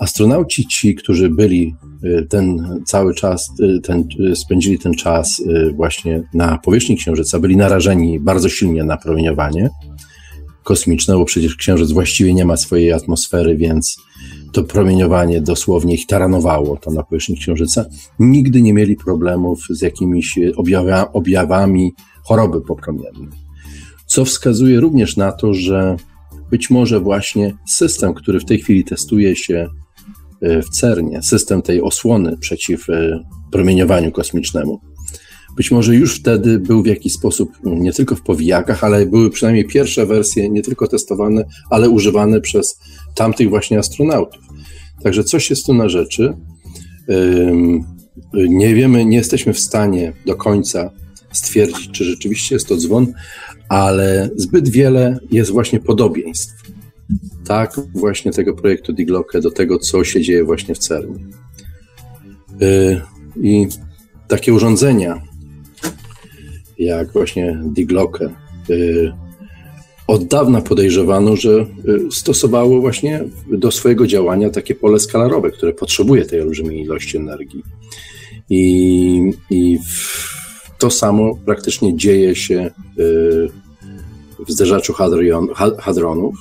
astronauci ci, którzy byli Y, ten cały czas, y, ten, y, spędzili ten czas właśnie na powierzchni Księżyca, byli narażeni bardzo silnie na promieniowanie kosmiczne, bo przecież Księżyc właściwie nie ma swojej atmosfery, więc to promieniowanie dosłownie ich taranowało to na powierzchni Księżyca. Nigdy nie mieli problemów z jakimiś objawa, objawami choroby popromiennej. Co wskazuje również na to, że być może właśnie system, który w tej chwili testuje się w CERNie, system tej osłony przeciw e, promieniowaniu kosmicznemu. Być może już wtedy był w jakiś sposób, no, nie tylko w powijakach, ale były przynajmniej pierwsze wersje nie tylko testowane, ale używane przez tamtych właśnie astronautów. Także coś jest tu na rzeczy. Nie wiemy, nie jesteśmy w stanie do końca stwierdzić, czy rzeczywiście jest to dzwon, ale zbyt wiele jest właśnie podobieństw tak właśnie tego projektu Diglocke do tego, co się dzieje właśnie w CERNie. Y, I takie urządzenia, jak właśnie Diglocke, y, od dawna podejrzewano, że y, stosowało właśnie do swojego działania takie pole skalarowe, które potrzebuje tej olbrzymiej ilości energii. I, i to samo praktycznie dzieje się w zderzaczu hadronów,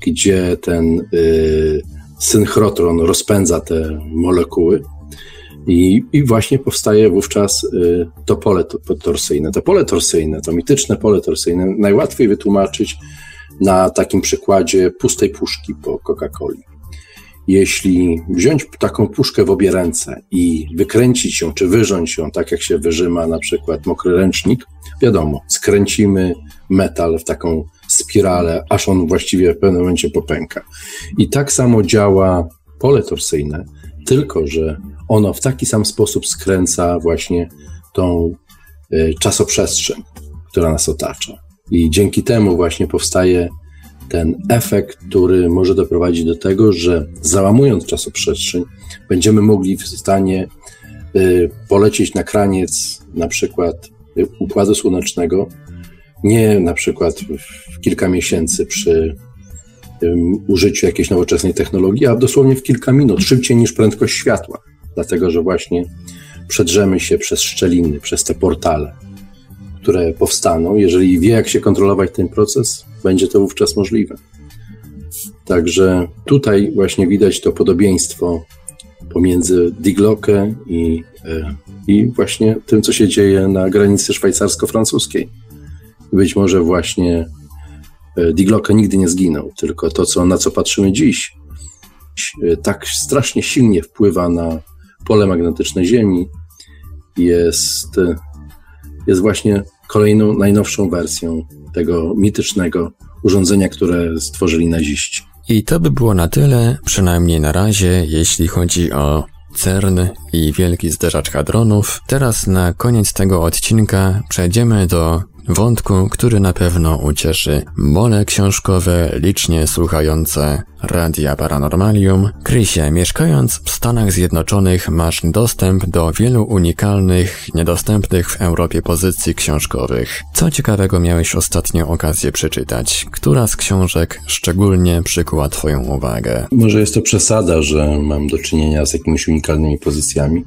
gdzie ten y, synchrotron rozpędza te molekuły. I, I właśnie powstaje wówczas y, to pole torsyjne. To pole torsyjne, to mityczne pole torsyjne, najłatwiej wytłumaczyć na takim przykładzie pustej puszki po Coca-Coli. Jeśli wziąć taką puszkę w obie ręce i wykręcić ją, czy wyrząć ją, tak jak się wyżyma na przykład mokry ręcznik, wiadomo, skręcimy metal w taką spiralę, aż on właściwie w pewnym momencie popęka. I tak samo działa pole torsyjne, tylko że ono w taki sam sposób skręca właśnie tą y, czasoprzestrzeń, która nas otacza. I dzięki temu właśnie powstaje ten efekt, który może doprowadzić do tego, że załamując czasoprzestrzeń, będziemy mogli w stanie y, polecieć na kraniec na przykład y, Układu Słonecznego, nie na przykład w kilka miesięcy przy użyciu jakiejś nowoczesnej technologii, a dosłownie w kilka minut, szybciej niż prędkość światła, dlatego że właśnie przedrzemy się przez szczeliny, przez te portale, które powstaną. Jeżeli wie, jak się kontrolować ten proces, będzie to wówczas możliwe. Także tutaj właśnie widać to podobieństwo pomiędzy Diglocke i, e, i właśnie tym, co się dzieje na granicy szwajcarsko-francuskiej. Być może właśnie e, Diglocke nigdy nie zginął, tylko to, co, na co patrzymy dziś, e, tak strasznie silnie wpływa na pole magnetyczne Ziemi, jest, e, jest właśnie kolejną, najnowszą wersją tego mitycznego urządzenia, które stworzyli naziści. I to by było na tyle, przynajmniej na razie, jeśli chodzi o CERN i wielki zderzacz hadronów. Teraz na koniec tego odcinka przejdziemy do wątku, który na pewno ucieszy mole książkowe licznie słuchające Radia Paranormalium. Krysie, mieszkając w Stanach Zjednoczonych masz dostęp do wielu unikalnych, niedostępnych w Europie pozycji książkowych. Co ciekawego miałeś ostatnio okazję przeczytać? Która z książek szczególnie przykuła Twoją uwagę? Może jest to przesada, że mam do czynienia z jakimiś unikalnymi pozycjami.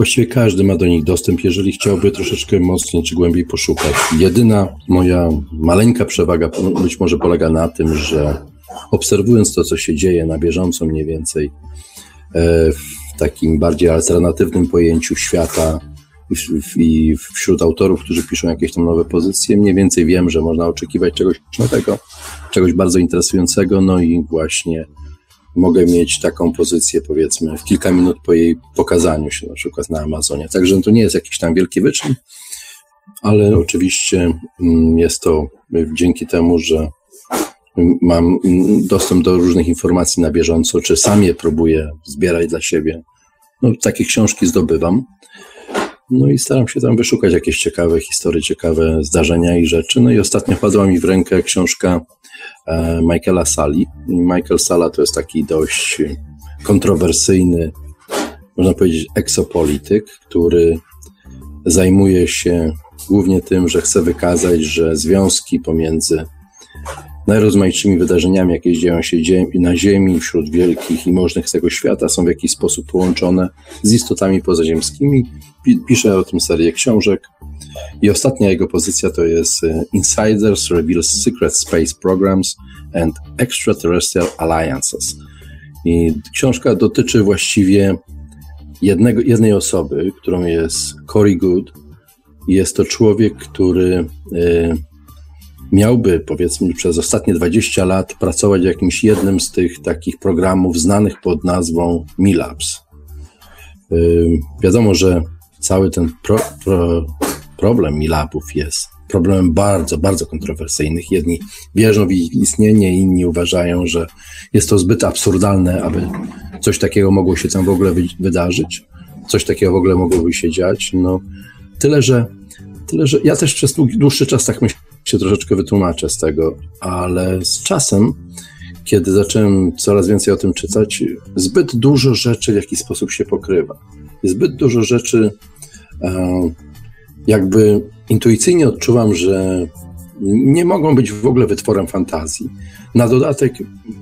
Właściwie każdy ma do nich dostęp, jeżeli chciałby troszeczkę mocniej czy głębiej poszukać. Jedyna moja maleńka przewaga być może polega na tym, że obserwując to, co się dzieje na bieżąco mniej więcej, e, w takim bardziej alternatywnym pojęciu świata i wśród autorów, którzy piszą jakieś tam nowe pozycje, mniej więcej wiem, że można oczekiwać czegoś nowego, czegoś bardzo interesującego, no i właśnie mogę mieć taką pozycję, powiedzmy, w kilka minut po jej pokazaniu się, na przykład na Amazonie. Także to nie jest jakiś tam wielki wyczyn, ale oczywiście mm, jest to dzięki temu, że mam dostęp do różnych informacji na bieżąco, czy sam je próbuję zbierać dla siebie. No, takie książki zdobywam. No i staram się tam wyszukać jakieś ciekawe historie, ciekawe zdarzenia i rzeczy. No i ostatnio padła mi w rękę książka Michaela Sali. Michael Sala to jest taki dość kontrowersyjny, można powiedzieć, eksopolityk, który zajmuje się głównie tym, że chce wykazać, że związki pomiędzy najrozmaitszymi wydarzeniami, jakie dzieją się na Ziemi, wśród wielkich i możnych tego świata, są w jakiś sposób połączone z istotami pozaziemskimi. Pisze o tym serię książek. I ostatnia jego pozycja to jest e, Insiders Reveal Secret Space Programs and Extraterrestrial Alliances. I książka dotyczy właściwie jednego, jednej osoby, którą jest Cory Good. Jest to człowiek, który y, miałby, powiedzmy, przez ostatnie 20 lat pracować w jakimś jednym z tych takich programów znanych pod nazwą Milabs. Wiadomo, że cały ten pro, pro, problem Milabów jest problemem bardzo, bardzo kontrowersyjnych. Jedni wierzą w ich istnienie, inni uważają, że jest to zbyt absurdalne, aby coś takiego mogło się tam w ogóle wydarzyć, coś takiego w ogóle mogłoby się dziać. No, tyle, że, tyle, że ja też przez dłuższy czas tak myślałem, się troszeczkę wytłumaczę z tego, ale z czasem, kiedy zacząłem coraz więcej o tym czytać, zbyt dużo rzeczy w jakiś sposób się pokrywa. Zbyt dużo rzeczy e, jakby intuicyjnie odczuwam, że nie mogą być w ogóle wytworem fantazji. Na dodatek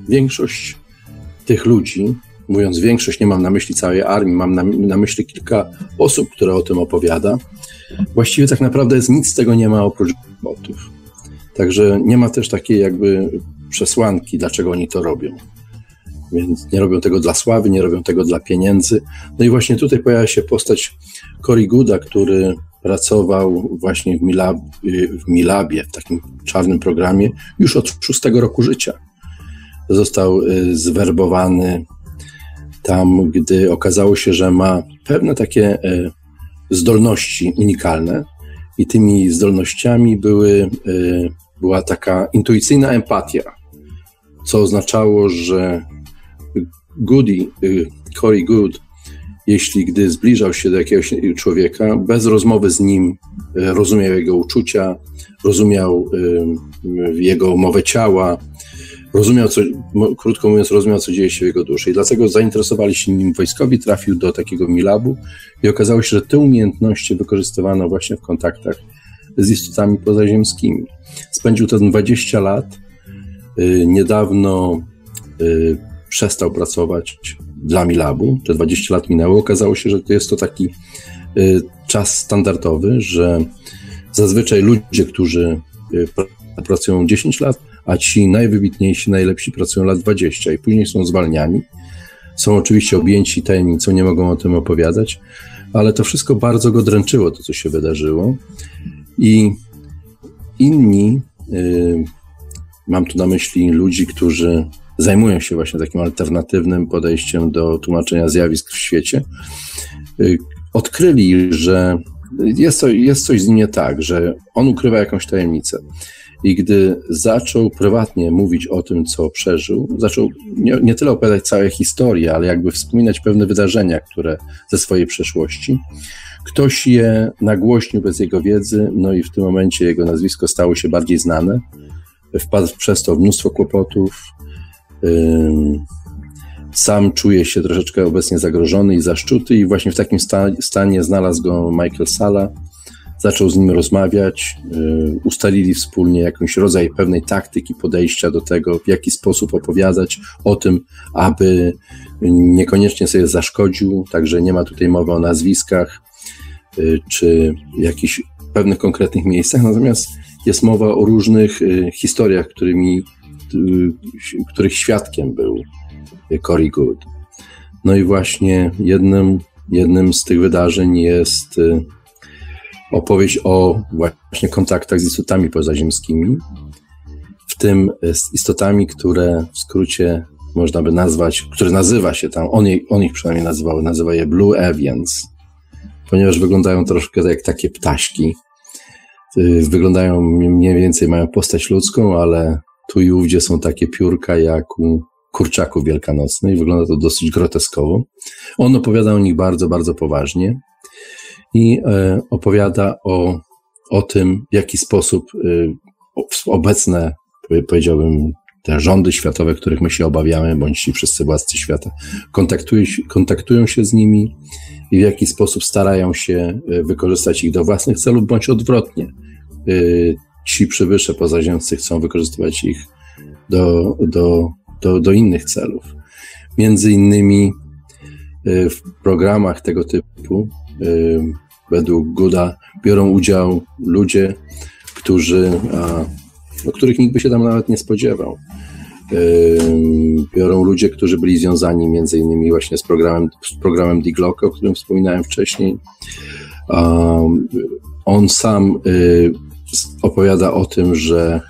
większość tych ludzi, mówiąc większość, nie mam na myśli całej armii, mam na, na myśli kilka osób, które o tym opowiada, właściwie tak naprawdę jest, nic z tego nie ma oprócz botów. Także nie ma też takiej jakby przesłanki, dlaczego oni to robią. Więc nie robią tego dla sławy, nie robią tego dla pieniędzy. No i właśnie tutaj pojawia się postać Cory Gooda, który pracował właśnie w, Milab, w Milabie, w takim czarnym programie, już od szóstego roku życia. Został y, zwerbowany tam, gdy okazało się, że ma pewne takie y, zdolności unikalne, i tymi zdolnościami były, y, była taka intuicyjna empatia, co oznaczało, że Goody, y, Cory Good, jeśli gdy zbliżał się do jakiegoś człowieka, bez rozmowy z nim rozumiał jego uczucia, rozumiał jego mowę ciała, rozumiał, co, krótko mówiąc, rozumiał, co dzieje się w jego duszy. I dlatego zainteresowali się nim wojskowi, trafił do takiego Milabu i okazało się, że te umiejętności wykorzystywano właśnie w kontaktach z istotami pozaziemskimi. Spędził ten 20 lat. Y, niedawno y, przestał pracować dla Milabu. Te 20 lat minęło. Okazało się, że to jest to taki y, czas standardowy, że zazwyczaj ludzie, którzy pracują 10 lat, a ci najwybitniejsi, najlepsi pracują lat 20 i później są zwalniani. Są oczywiście objęci tajemnicą, nie mogą o tym opowiadać, ale to wszystko bardzo go dręczyło, to co się wydarzyło. I inni, y, mam tu na myśli ludzi, którzy zajmują się właśnie takim alternatywnym podejściem do tłumaczenia zjawisk w świecie, y, odkryli, że jest, to, jest coś z nim nie tak, że on ukrywa jakąś tajemnicę. I gdy zaczął prywatnie mówić o tym, co przeżył, zaczął nie, nie tyle opowiadać całej historii, ale jakby wspominać pewne wydarzenia, które ze swojej przeszłości. Ktoś je nagłośnił bez jego wiedzy, no i w tym momencie jego nazwisko stało się bardziej znane. Wpadł przez to mnóstwo kłopotów. Sam czuje się troszeczkę obecnie zagrożony i zaszczuty, i właśnie w takim stanie znalazł go Michael Sala, zaczął z nim rozmawiać, y, ustalili wspólnie jakiś rodzaj pewnej taktyki podejścia do tego, w jaki sposób opowiadać o tym, aby niekoniecznie sobie zaszkodził, także nie ma tutaj mowy o nazwiskach y, czy jakichś pewnych konkretnych miejscach, natomiast jest mowa o różnych y, historiach, którymi, których świadkiem był Cory Good. No i właśnie jednym, jednym z tych wydarzeń jest opowieść o właśnie kontaktach z istotami pozaziemskimi, w tym z istotami, które w skrócie można by nazwać, które nazywa się tam, on, je, on ich przynajmniej nazywał, nazywa je Blue Avians, ponieważ wyglądają troszkę jak takie ptaśki. Y, wyglądają mniej więcej, mają postać ludzką, ale tu i ówdzie są takie piórka jak u kurczaków wielkanocnych. Wygląda to dosyć groteskowo. On opowiada o nich bardzo, bardzo poważnie i e, opowiada o, o tym, w jaki sposób y, obecne, powiedziałbym, te rządy światowe, których my się obawiamy, bądź ci wszyscy władcy świata, kontaktują kontaktują się z nimi i w jaki sposób starają się wykorzystać ich do własnych celów, bądź odwrotnie. Ci przybysze pozaziemscy chcą wykorzystywać ich do, do, do, do innych celów. Między innymi w programach tego typu według Guda biorą udział ludzie, którzy, a, których nikt by się tam nawet nie spodziewał. Biorą ludzie, którzy byli związani między innymi właśnie z programem, z programem Diglock, o którym wspominałem wcześniej. On sam y, opowiada o tym, że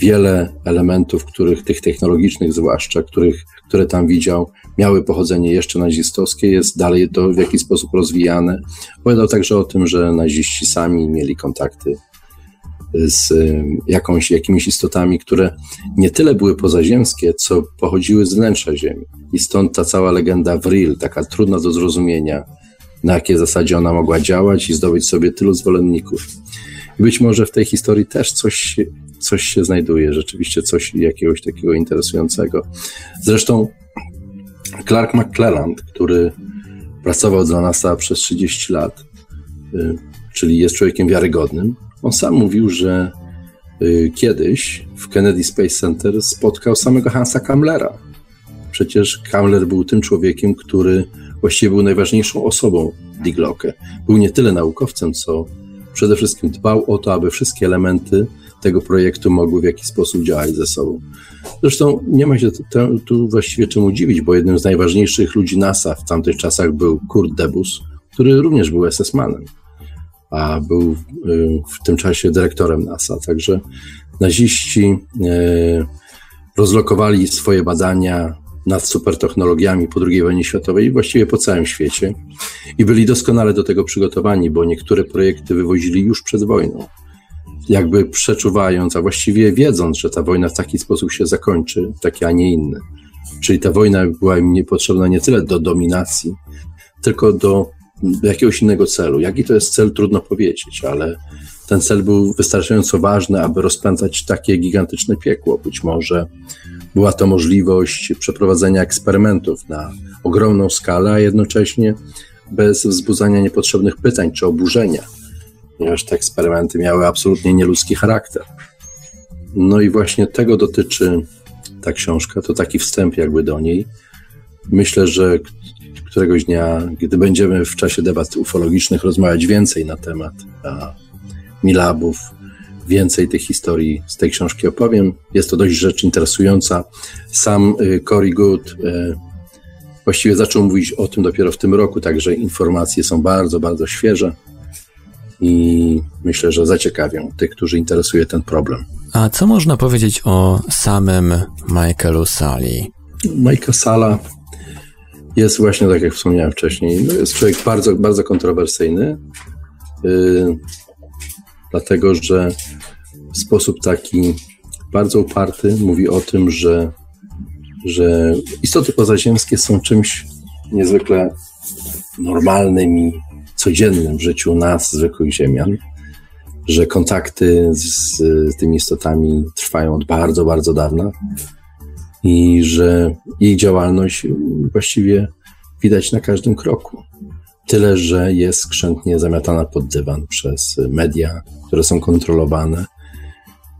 wiele elementów, których tych technologicznych zwłaszcza, których, które tam widział, miały pochodzenie jeszcze nazistowskie, jest dalej to w jakiś sposób rozwijane. Opowiadał także o tym, że naziści sami mieli kontakty z jakąś, jakimiś istotami, które nie tyle były pozaziemskie, co pochodziły z wnętrza Ziemi. I stąd ta cała legenda Vril, taka trudna do zrozumienia, na jakiej zasadzie ona mogła działać i zdobyć sobie tylu zwolenników. Być może w tej historii też coś, coś się znajduje, rzeczywiście coś jakiegoś takiego interesującego. Zresztą Clark McClelland, który pracował dla NASA przez 30 lat, y, czyli jest człowiekiem wiarygodnym, on sam mówił, że y, kiedyś w Kennedy Space Center spotkał samego Hansa Kamlera. Przecież Kamler był tym człowiekiem, który właściwie był najważniejszą osobą Diglocke. Był nie tyle naukowcem, co przede wszystkim dbał o to, aby wszystkie elementy tego projektu mogły w jakiś sposób działać ze sobą. Zresztą nie ma się tu właściwie czemu dziwić, bo jednym z najważniejszych ludzi NASA w tamtych czasach był Kurt Debus, który również był SS-manem a był y, w tym czasie dyrektorem NASA. Także naziści y, rozlokowali swoje badania nad supertechnologiami po II wojnie światowej właściwie po całym świecie i byli doskonale do tego przygotowani, bo niektóre projekty wywozili już przed wojną. Jakby przeczuwając, a właściwie wiedząc, że ta wojna w taki sposób się zakończy, taki, a nie inny. Czyli ta wojna była im niepotrzebna nie tyle do dominacji, tylko do jakiegoś innego celu. Jaki to jest cel, trudno powiedzieć, ale ten cel był wystarczająco ważny, aby rozpędzać takie gigantyczne piekło. Być może była to możliwość przeprowadzenia eksperymentów na ogromną skalę, a jednocześnie bez wzbudzania niepotrzebnych pytań czy oburzenia, ponieważ te eksperymenty miały absolutnie nieludzki charakter. No i właśnie tego dotyczy ta książka, to taki wstęp jakby do niej. Myślę, że któregoś dnia, gdy będziemy w czasie debat ufologicznych rozmawiać więcej na temat a, milabów, więcej tych historii z tej książki opowiem. Jest to dość rzecz interesująca. Sam y, Cory Good y, właściwie zaczął mówić o tym dopiero w tym roku, także informacje są bardzo, bardzo świeże i myślę, że zaciekawią tych, którzy interesuje ten problem. A co można powiedzieć o samym Michaelu Sali? Michael Sala jest właśnie, tak jak wspomniałem wcześniej, no jest człowiek bardzo, bardzo kontrowersyjny, yy, dlatego że w sposób taki bardzo uparty mówi o tym, że, że istoty pozaziemskie są czymś niezwykle normalnym i codziennym w życiu nas, zwykłych ziemian, że kontakty z, tymi istotami trwają od bardzo, bardzo dawna i że ich działalność właściwie widać na każdym kroku. Tyle, że jest skrzętnie zamiatana pod dywan przez media, które są kontrolowane.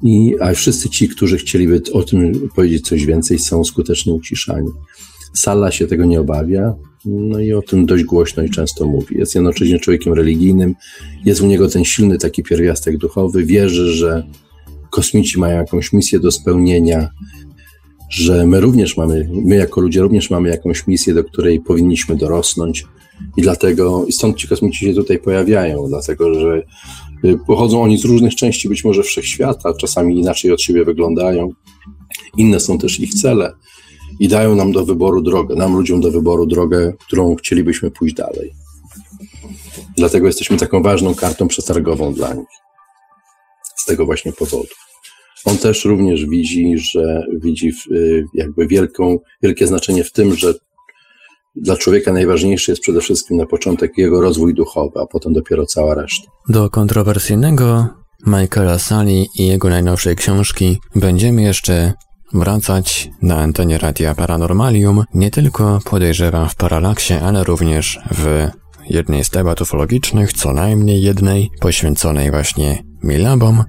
I, a wszyscy ci, którzy chcieliby o tym powiedzieć coś więcej, są skutecznie uciszani. Sala się tego nie obawia, no i o tym dość głośno i często mówi. Jest jednocześnie człowiekiem religijnym, jest u niego ten silny taki pierwiastek duchowy, wierzy, że kosmici mają jakąś misję do spełnienia, że my również mamy, my jako ludzie również mamy jakąś misję, do której powinniśmy dorosnąć I dlatego, i stąd ci kosmici się tutaj pojawiają, dlatego że y, pochodzą oni z różnych części być może wszechświata, czasami inaczej od siebie wyglądają, inne są też ich cele i dają nam do wyboru drogę, nam ludziom do wyboru drogę, którą chcielibyśmy pójść dalej. Dlatego jesteśmy taką ważną kartą przetargową dla nich. Z tego właśnie powodu. On też również widzi, że widzi y, jakby wielką, wielkie znaczenie w tym, że dla człowieka najważniejszy jest przede wszystkim na początek jego rozwój duchowy, a potem dopiero cała reszta. Do kontrowersyjnego Michaela Sali i jego najnowszej książki będziemy jeszcze wracać na antenie Radia Paranormalium, nie tylko podejrzewam w Paralaksie, ale również w jednej z debat ufologicznych, co najmniej jednej, poświęconej właśnie Milabom,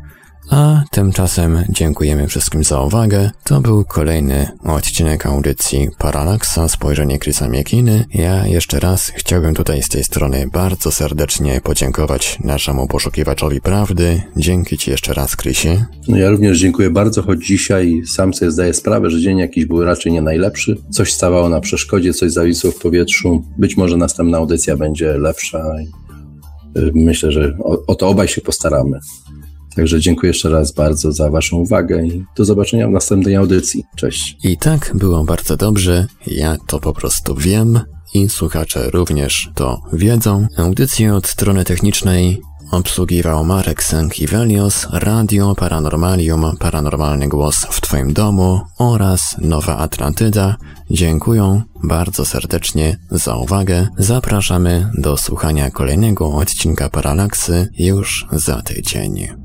a tymczasem dziękujemy wszystkim za uwagę. To był kolejny odcinek audycji Paralaksa, spojrzenie Chrisa Miekiny. Ja jeszcze raz chciałbym tutaj z tej strony bardzo serdecznie podziękować naszemu poszukiwaczowi prawdy. Dzięki Ci jeszcze raz, Chrisie. No ja również dziękuję bardzo, choć dzisiaj sam sobie zdaję sprawę, że dzień jakiś był raczej nie najlepszy. Coś stawało na przeszkodzie, coś zawisło w powietrzu. Być może następna audycja będzie lepsza. Y, myślę, że o, o to obaj się postaramy. Także dziękuję jeszcze raz bardzo za Waszą uwagę i do zobaczenia w następnej audycji. Cześć. I tak było bardzo dobrze. Ja to po prostu wiem i słuchacze również to wiedzą. Audycję od strony technicznej obsługiwał Marek Sankiewelios, Radio Paranormalium, Paranormalny Głos w Twoim domu oraz Nowa Atlantyda. Dziękuję bardzo serdecznie za uwagę. Zapraszamy do słuchania kolejnego odcinka Paralaksy już za tydzień.